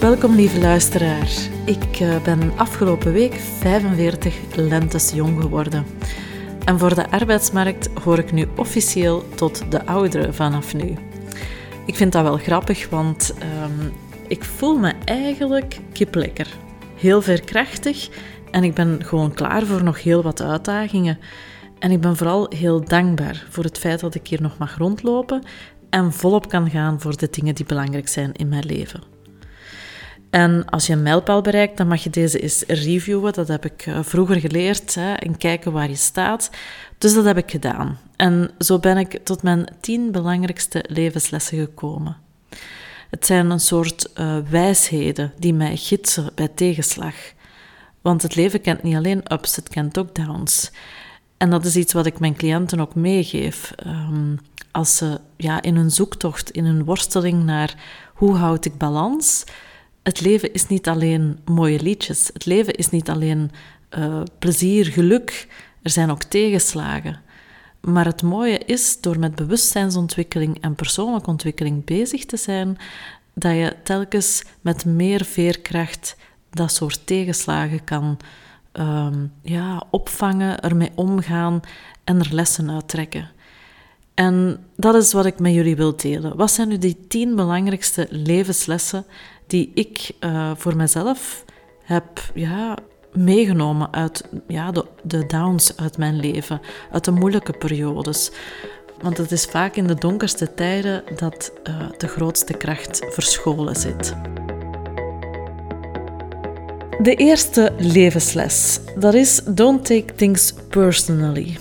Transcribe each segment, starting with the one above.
Welkom lieve luisteraar. Ik eh, ben afgelopen week 45 lentes jong geworden. En voor de arbeidsmarkt hoor ik nu officieel tot de ouderen vanaf nu. Ik vind dat wel grappig, want ehm, ik voel me eigenlijk kiplekker. Heel veerkrachtig en ik ben gewoon klaar voor nog heel wat uitdagingen. En ik ben vooral heel dankbaar voor het feit dat ik hier nog mag rondlopen en volop kan gaan voor de dingen die belangrijk zijn in mijn leven. En als je een mijlpaal bereikt, dan mag je deze eens reviewen. Dat heb ik eh, vroeger geleerd. Hè, en kijken waar je staat. Dus dat heb ik gedaan. En zo ben ik tot mijn tien belangrijkste levenslessen gekomen. Het zijn een soort uh, wijsheden die mij gidsen bij tegenslag. Want het leven kent niet alleen ups, het kent ook downs. En dat is iets wat ik mijn cliënten ook meegeef. Um, als ze ja, in hun zoektocht, in hun worsteling naar hoe houd ik balans, het leven is niet alleen mooie liedjes. Het leven is niet alleen uh, plezier, geluk. Er zijn ook tegenslagen. Maar het mooie is, door met bewustzijnsontwikkeling en persoonlijke ontwikkeling bezig te zijn, dat je telkens met meer veerkracht dat soort tegenslagen kan um, ja, opvangen, ermee omgaan en er lessen uittrekken. En dat is wat ik met jullie wil delen. Wat zijn nu die tien belangrijkste levenslessen die ik uh, voor mezelf heb ja, meegenomen uit ja, de, de downs uit mijn leven, uit de moeilijke periodes. Want het is vaak in de donkerste tijden dat uh, de grootste kracht verscholen zit. De eerste levensles, dat is don't take things personally.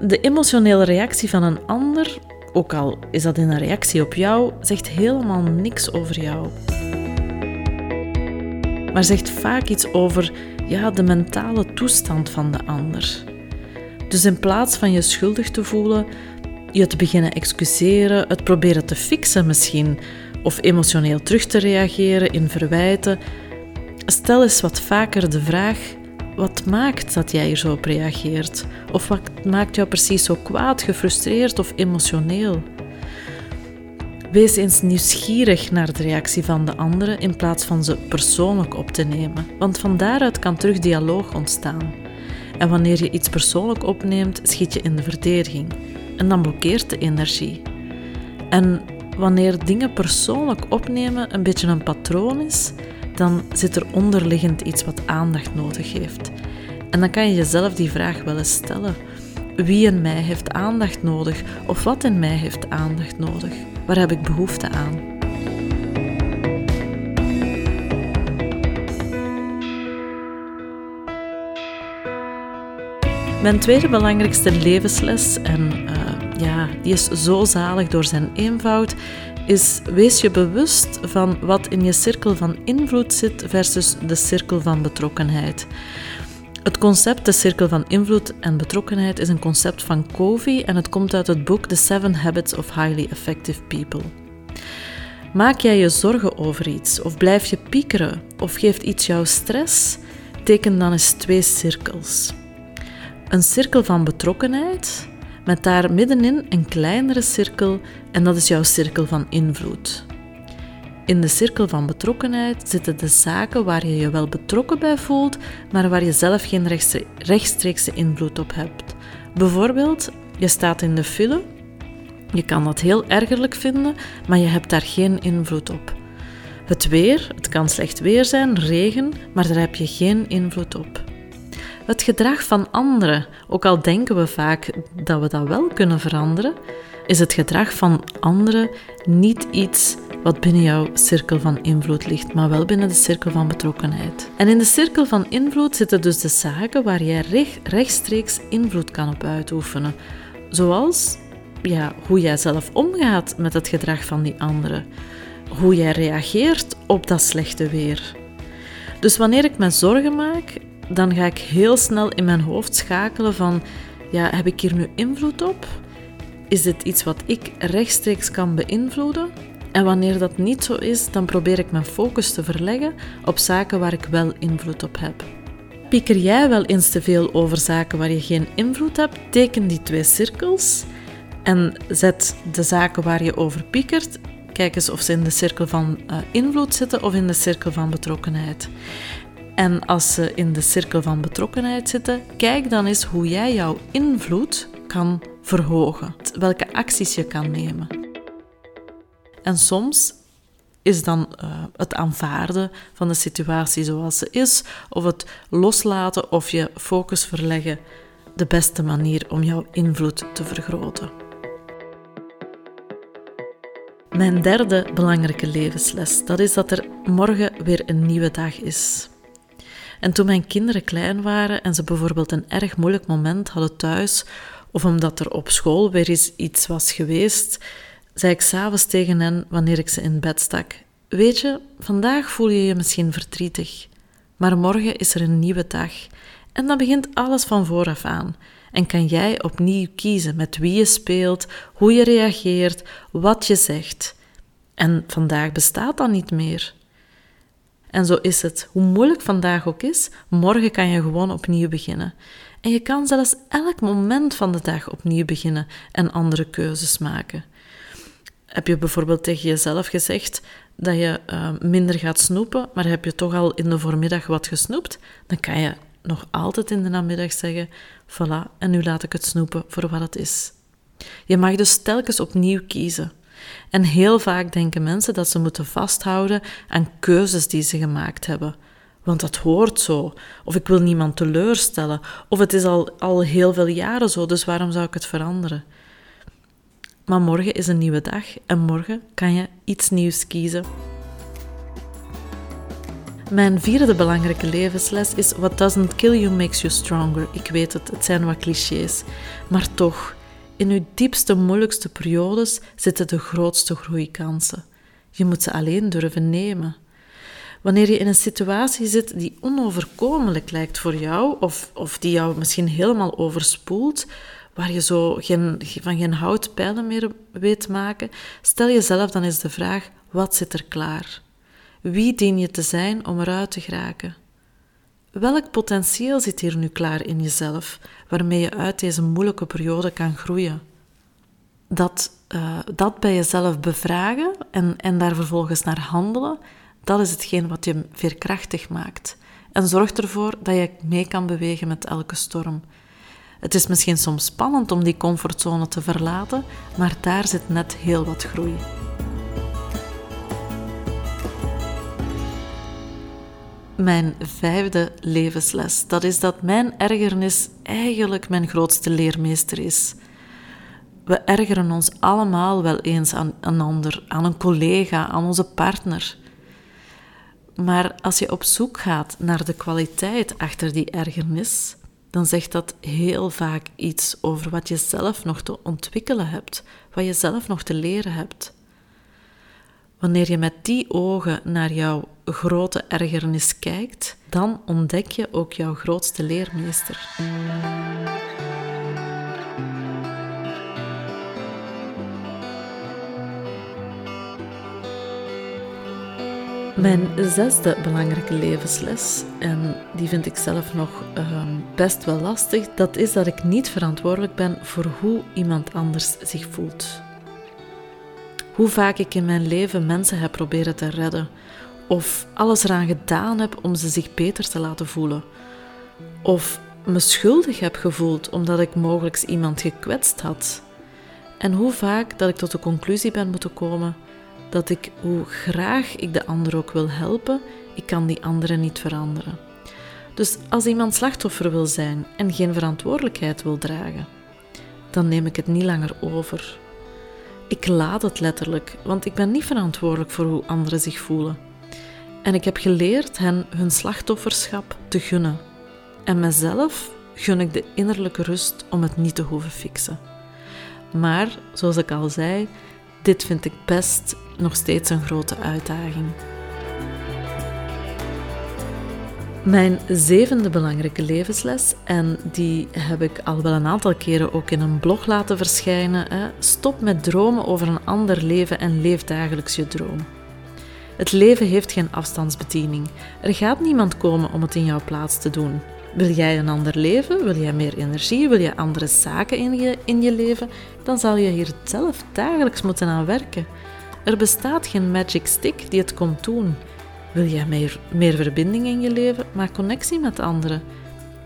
De emotionele reactie van een ander, ook al is dat in een reactie op jou, zegt helemaal niks over jou maar zegt vaak iets over ja, de mentale toestand van de ander. Dus in plaats van je schuldig te voelen, je te beginnen excuseren, het proberen te fixen misschien, of emotioneel terug te reageren in verwijten, stel eens wat vaker de vraag: wat maakt dat jij hier zo op reageert? Of wat maakt jou precies zo kwaad, gefrustreerd of emotioneel? Wees eens nieuwsgierig naar de reactie van de anderen in plaats van ze persoonlijk op te nemen, want van daaruit kan terug dialoog ontstaan. En wanneer je iets persoonlijk opneemt, schiet je in de verdediging en dan blokkeert de energie. En wanneer dingen persoonlijk opnemen een beetje een patroon is, dan zit er onderliggend iets wat aandacht nodig heeft. En dan kan je jezelf die vraag wel eens stellen. Wie in mij heeft aandacht nodig of wat in mij heeft aandacht nodig? Waar heb ik behoefte aan? Mijn tweede belangrijkste levensles, en uh, ja, die is zo zalig door zijn eenvoud, is wees je bewust van wat in je cirkel van invloed zit versus de cirkel van betrokkenheid. Het concept de cirkel van invloed en betrokkenheid is een concept van Covey en het komt uit het boek The Seven Habits of Highly Effective People. Maak jij je zorgen over iets of blijf je piekeren of geeft iets jou stress? Teken dan eens twee cirkels. Een cirkel van betrokkenheid met daar middenin een kleinere cirkel en dat is jouw cirkel van invloed. In de cirkel van betrokkenheid zitten de zaken waar je je wel betrokken bij voelt, maar waar je zelf geen rechtstreekse invloed op hebt. Bijvoorbeeld, je staat in de file. Je kan dat heel ergerlijk vinden, maar je hebt daar geen invloed op. Het weer, het kan slecht weer zijn, regen, maar daar heb je geen invloed op. Het gedrag van anderen, ook al denken we vaak dat we dat wel kunnen veranderen, is het gedrag van anderen niet iets wat binnen jouw cirkel van invloed ligt, maar wel binnen de cirkel van betrokkenheid. En in de cirkel van invloed zitten dus de zaken waar jij rechtstreeks invloed kan op uitoefenen, zoals ja, hoe jij zelf omgaat met het gedrag van die anderen, hoe jij reageert op dat slechte weer. Dus wanneer ik me zorgen maak, dan ga ik heel snel in mijn hoofd schakelen van, ja, heb ik hier nu invloed op? Is dit iets wat ik rechtstreeks kan beïnvloeden? En wanneer dat niet zo is, dan probeer ik mijn focus te verleggen op zaken waar ik wel invloed op heb. Pieker jij wel eens te veel over zaken waar je geen invloed hebt? Teken die twee cirkels en zet de zaken waar je over piekert. Kijk eens of ze in de cirkel van uh, invloed zitten of in de cirkel van betrokkenheid. En als ze in de cirkel van betrokkenheid zitten, kijk dan eens hoe jij jouw invloed kan verhogen. Welke acties je kan nemen. En soms is dan uh, het aanvaarden van de situatie zoals ze is, of het loslaten of je focus verleggen, de beste manier om jouw invloed te vergroten. Mijn derde belangrijke levensles, dat is dat er morgen weer een nieuwe dag is. En toen mijn kinderen klein waren en ze bijvoorbeeld een erg moeilijk moment hadden thuis, of omdat er op school weer eens iets was geweest, zei ik s'avonds tegen hen wanneer ik ze in bed stak: Weet je, vandaag voel je je misschien verdrietig, maar morgen is er een nieuwe dag en dan begint alles van vooraf aan. En kan jij opnieuw kiezen met wie je speelt, hoe je reageert, wat je zegt. En vandaag bestaat dat niet meer. En zo is het. Hoe moeilijk vandaag ook is, morgen kan je gewoon opnieuw beginnen. En je kan zelfs elk moment van de dag opnieuw beginnen en andere keuzes maken. Heb je bijvoorbeeld tegen jezelf gezegd dat je uh, minder gaat snoepen, maar heb je toch al in de voormiddag wat gesnoept, dan kan je nog altijd in de namiddag zeggen: voilà, en nu laat ik het snoepen voor wat het is. Je mag dus telkens opnieuw kiezen. En heel vaak denken mensen dat ze moeten vasthouden aan keuzes die ze gemaakt hebben. Want dat hoort zo. Of ik wil niemand teleurstellen. Of het is al, al heel veel jaren zo, dus waarom zou ik het veranderen? Maar morgen is een nieuwe dag en morgen kan je iets nieuws kiezen. Mijn vierde belangrijke levensles is: What doesn't kill you makes you stronger. Ik weet het, het zijn wat clichés. Maar toch, in uw diepste, moeilijkste periodes zitten de grootste groeikansen. Je moet ze alleen durven nemen. Wanneer je in een situatie zit die onoverkomelijk lijkt voor jou, of, of die jou misschien helemaal overspoelt, waar je zo geen, van geen hout pijlen meer weet maken, stel jezelf dan eens de vraag: wat zit er klaar? Wie dien je te zijn om eruit te geraken? Welk potentieel zit hier nu klaar in jezelf, waarmee je uit deze moeilijke periode kan groeien? Dat, uh, dat bij jezelf bevragen en, en daar vervolgens naar handelen, dat is hetgeen wat je veerkrachtig maakt. En zorgt ervoor dat je mee kan bewegen met elke storm. Het is misschien soms spannend om die comfortzone te verlaten, maar daar zit net heel wat groei. mijn vijfde levensles. Dat is dat mijn ergernis eigenlijk mijn grootste leermeester is. We ergeren ons allemaal wel eens aan een ander, aan een collega, aan onze partner. Maar als je op zoek gaat naar de kwaliteit achter die ergernis, dan zegt dat heel vaak iets over wat je zelf nog te ontwikkelen hebt, wat je zelf nog te leren hebt. Wanneer je met die ogen naar jouw grote ergernis kijkt, dan ontdek je ook jouw grootste leermeester. Mijn zesde belangrijke levensles, en die vind ik zelf nog ehm, best wel lastig, dat is dat ik niet verantwoordelijk ben voor hoe iemand anders zich voelt. Hoe vaak ik in mijn leven mensen heb proberen te redden, of alles eraan gedaan heb om ze zich beter te laten voelen, of me schuldig heb gevoeld omdat ik mogelijk iemand gekwetst had. En hoe vaak dat ik tot de conclusie ben moeten komen: dat ik, hoe graag ik de ander ook wil helpen, ik kan die anderen niet veranderen. Dus als iemand slachtoffer wil zijn en geen verantwoordelijkheid wil dragen, dan neem ik het niet langer over. Ik laat het letterlijk, want ik ben niet verantwoordelijk voor hoe anderen zich voelen. En ik heb geleerd hen hun slachtofferschap te gunnen. En mezelf gun ik de innerlijke rust om het niet te hoeven fixen. Maar, zoals ik al zei, dit vind ik best nog steeds een grote uitdaging. Mijn zevende belangrijke levensles, en die heb ik al wel een aantal keren ook in een blog laten verschijnen: hè. stop met dromen over een ander leven en leef dagelijks je droom. Het leven heeft geen afstandsbediening. Er gaat niemand komen om het in jouw plaats te doen. Wil jij een ander leven? Wil jij meer energie? Wil je andere zaken in je, in je leven? Dan zal je hier zelf dagelijks moeten aan werken. Er bestaat geen magic stick die het komt doen. Wil jij meer, meer verbinding in je leven? Maak connectie met anderen.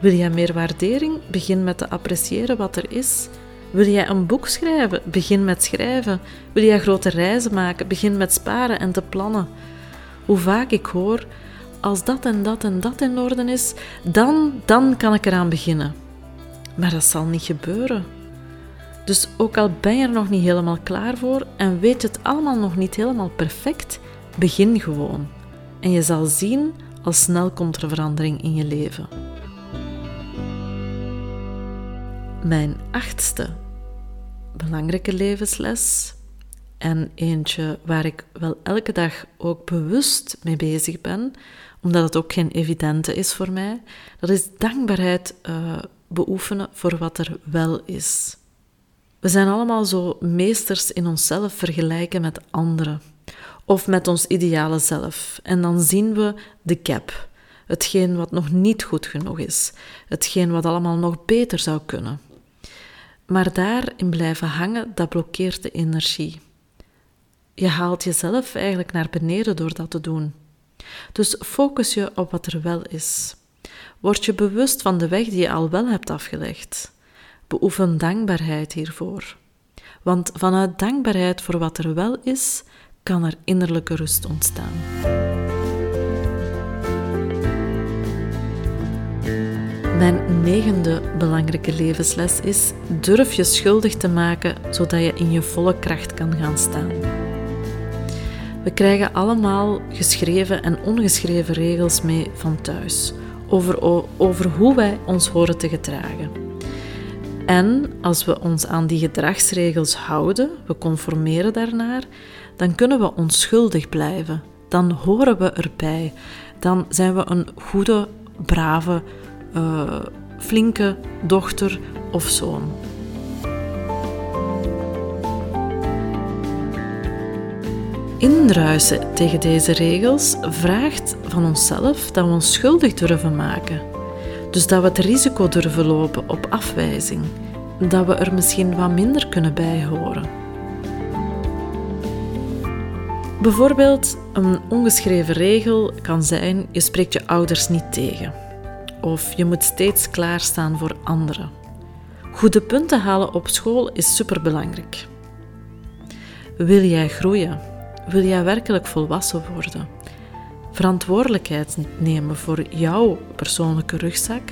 Wil jij meer waardering? Begin met te appreciëren wat er is. Wil jij een boek schrijven? Begin met schrijven. Wil jij grote reizen maken? Begin met sparen en te plannen. Hoe vaak ik hoor, als dat en dat en dat in orde is, dan, dan kan ik eraan beginnen. Maar dat zal niet gebeuren. Dus ook al ben je er nog niet helemaal klaar voor en weet het allemaal nog niet helemaal perfect, begin gewoon. En je zal zien, al snel komt er verandering in je leven. Mijn achtste belangrijke levensles en eentje waar ik wel elke dag ook bewust mee bezig ben, omdat het ook geen evidente is voor mij, dat is dankbaarheid uh, beoefenen voor wat er wel is. We zijn allemaal zo meesters in onszelf vergelijken met anderen of met ons ideale zelf. En dan zien we de gap, hetgeen wat nog niet goed genoeg is, hetgeen wat allemaal nog beter zou kunnen. Maar daarin blijven hangen, dat blokkeert de energie. Je haalt jezelf eigenlijk naar beneden door dat te doen. Dus focus je op wat er wel is. Word je bewust van de weg die je al wel hebt afgelegd. Beoefen dankbaarheid hiervoor. Want vanuit dankbaarheid voor wat er wel is, kan er innerlijke rust ontstaan. Mijn negende belangrijke levensles is: durf je schuldig te maken zodat je in je volle kracht kan gaan staan. We krijgen allemaal geschreven en ongeschreven regels mee van thuis over, over hoe wij ons horen te gedragen. En als we ons aan die gedragsregels houden, we conformeren daarnaar, dan kunnen we onschuldig blijven. Dan horen we erbij. Dan zijn we een goede, brave, uh, flinke dochter of zoon. Indruisen tegen deze regels vraagt van onszelf dat we ons schuldig durven maken. Dus dat we het risico durven lopen op afwijzing. Dat we er misschien wat minder kunnen bij horen. Bijvoorbeeld, een ongeschreven regel kan zijn: je spreekt je ouders niet tegen. Of je moet steeds klaarstaan voor anderen. Goede punten halen op school is superbelangrijk. Wil jij groeien? Wil jij werkelijk volwassen worden? Verantwoordelijkheid nemen voor jouw persoonlijke rugzak?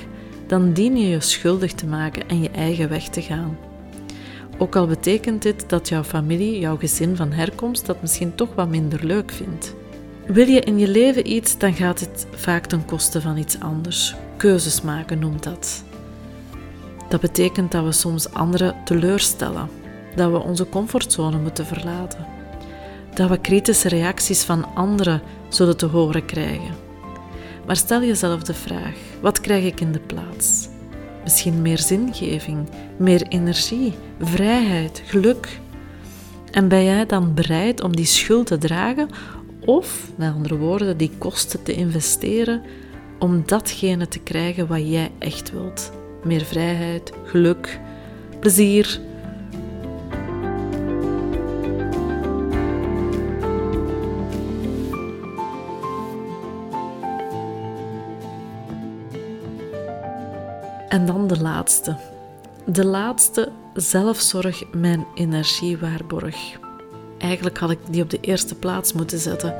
Dan dien je je schuldig te maken en je eigen weg te gaan. Ook al betekent dit dat jouw familie, jouw gezin van herkomst dat misschien toch wat minder leuk vindt. Wil je in je leven iets, dan gaat het vaak ten koste van iets anders. Keuzes maken noemt dat. Dat betekent dat we soms anderen teleurstellen, dat we onze comfortzone moeten verlaten, dat we kritische reacties van anderen zullen te horen krijgen. Maar stel jezelf de vraag: wat krijg ik in de plaats? Misschien meer zingeving, meer energie, vrijheid, geluk. En ben jij dan bereid om die schuld te dragen of, met andere woorden, die kosten te investeren om datgene te krijgen wat jij echt wilt? Meer vrijheid, geluk, plezier, laatste. De laatste, zelfzorg, mijn energiewaarborg. Eigenlijk had ik die op de eerste plaats moeten zetten.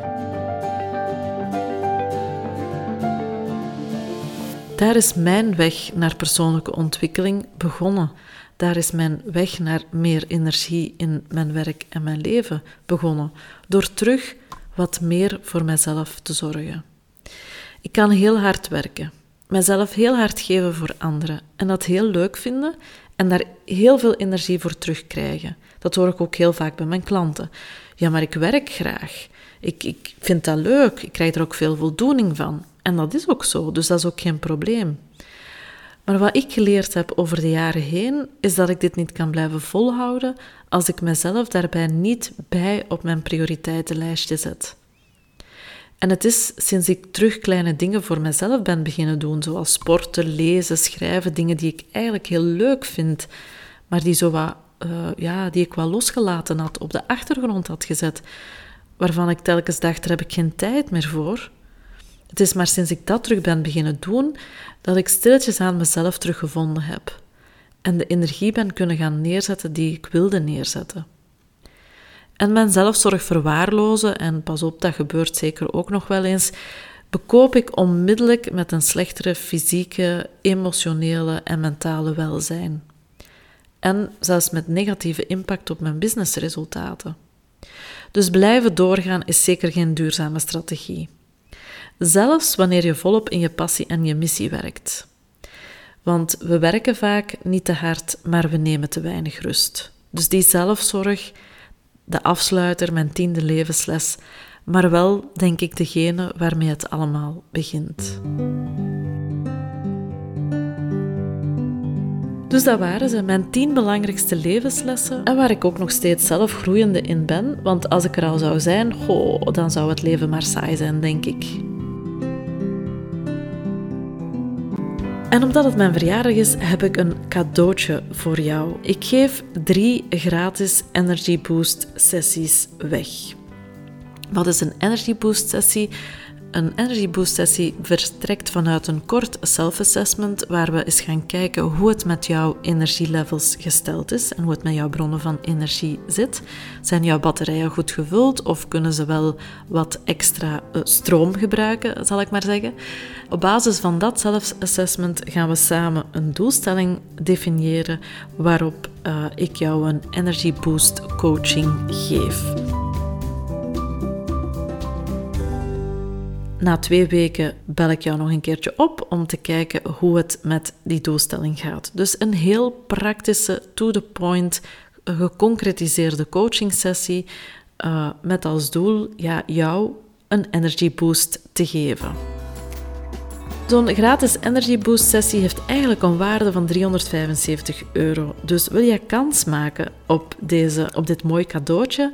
Daar is mijn weg naar persoonlijke ontwikkeling begonnen. Daar is mijn weg naar meer energie in mijn werk en mijn leven begonnen. Door terug wat meer voor mezelf te zorgen. Ik kan heel hard werken, mezelf heel hard geven voor anderen en dat heel leuk vinden en daar heel veel energie voor terugkrijgen. Dat hoor ik ook heel vaak bij mijn klanten. Ja, maar ik werk graag. Ik, ik vind dat leuk. Ik krijg er ook veel voldoening van. En dat is ook zo, dus dat is ook geen probleem. Maar wat ik geleerd heb over de jaren heen, is dat ik dit niet kan blijven volhouden als ik mezelf daarbij niet bij op mijn prioriteitenlijstje zet. En het is sinds ik terug kleine dingen voor mezelf ben beginnen doen, zoals sporten, lezen, schrijven, dingen die ik eigenlijk heel leuk vind, maar die, zo wat, uh, ja, die ik wel losgelaten had, op de achtergrond had gezet, waarvan ik telkens dacht, daar heb ik geen tijd meer voor. Het is maar sinds ik dat terug ben beginnen doen, dat ik stilletjes aan mezelf teruggevonden heb en de energie ben kunnen gaan neerzetten die ik wilde neerzetten. En mijn zelfzorg verwaarlozen, en pas op, dat gebeurt zeker ook nog wel eens, bekoop ik onmiddellijk met een slechtere fysieke, emotionele en mentale welzijn. En zelfs met negatieve impact op mijn businessresultaten. Dus blijven doorgaan is zeker geen duurzame strategie. Zelfs wanneer je volop in je passie en je missie werkt. Want we werken vaak niet te hard, maar we nemen te weinig rust. Dus die zelfzorg, de afsluiter, mijn tiende levensles, maar wel, denk ik, degene waarmee het allemaal begint. Dus dat waren ze, mijn tien belangrijkste levenslessen en waar ik ook nog steeds zelf groeiende in ben, want als ik er al zou zijn, goh, dan zou het leven maar saai zijn, denk ik. En omdat het mijn verjaardag is, heb ik een cadeautje voor jou. Ik geef drie gratis Energy Boost sessies weg. Wat is een Energy Boost sessie? Een Energy Boost sessie verstrekt vanuit een kort self-assessment waar we eens gaan kijken hoe het met jouw energielevels gesteld is en hoe het met jouw bronnen van energie zit. Zijn jouw batterijen goed gevuld of kunnen ze wel wat extra eh, stroom gebruiken, zal ik maar zeggen? Op basis van dat self-assessment gaan we samen een doelstelling definiëren waarop uh, ik jou een Energy Boost coaching geef. Na twee weken bel ik jou nog een keertje op om te kijken hoe het met die doelstelling gaat. Dus een heel praktische, to the point, geconcretiseerde coaching sessie uh, met als doel ja, jou een energy boost te geven. Zo'n gratis Energy Boost sessie heeft eigenlijk een waarde van 375 euro. Dus wil je kans maken op, deze, op dit mooie cadeautje?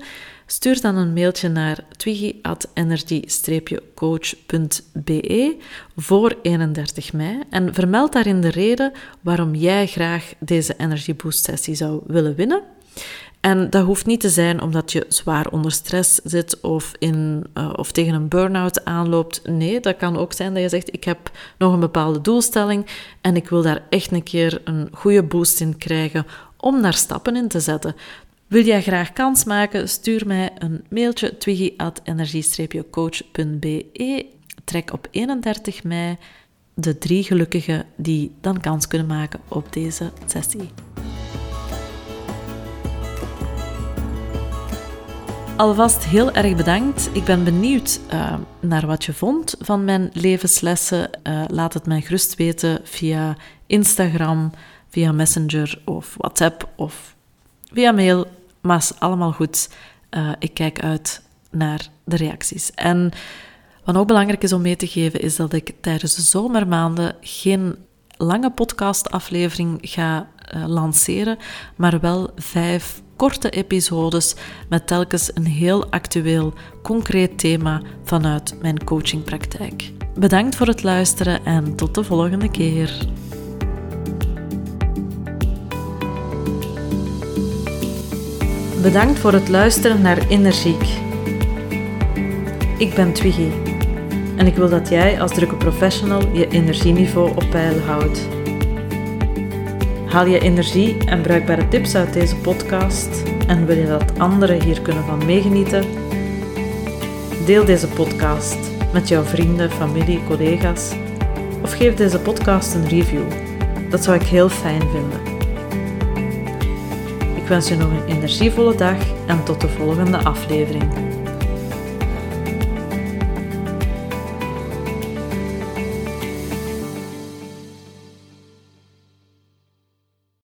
Stuur dan een mailtje naar twiggy.energy-coach.be voor 31 mei en vermeld daarin de reden waarom jij graag deze Energy Boost sessie zou willen winnen. En dat hoeft niet te zijn omdat je zwaar onder stress zit of, in, uh, of tegen een burn-out aanloopt. Nee, dat kan ook zijn dat je zegt: Ik heb nog een bepaalde doelstelling en ik wil daar echt een keer een goede boost in krijgen om daar stappen in te zetten. Wil jij graag kans maken? Stuur mij een mailtje twiggy.energie-coach.be. Trek op 31 mei de drie gelukkigen die dan kans kunnen maken op deze sessie. Alvast heel erg bedankt. Ik ben benieuwd uh, naar wat je vond van mijn levenslessen. Uh, laat het mij gerust weten via Instagram, via Messenger of WhatsApp of via mail. Maar is allemaal goed. Uh, ik kijk uit naar de reacties. En wat ook belangrijk is om mee te geven, is dat ik tijdens de zomermaanden geen lange podcastaflevering ga lanceren, maar wel vijf korte episodes met telkens een heel actueel, concreet thema vanuit mijn coachingpraktijk. Bedankt voor het luisteren en tot de volgende keer. Bedankt voor het luisteren naar Energiek. Ik ben Twiggy en ik wil dat jij als drukke professional je energieniveau op peil houdt. Haal je energie en bruikbare tips uit deze podcast en wil je dat anderen hier kunnen van meegenieten? Deel deze podcast met jouw vrienden, familie, collega's of geef deze podcast een review. Dat zou ik heel fijn vinden wens je nog een energievolle dag en tot de volgende aflevering.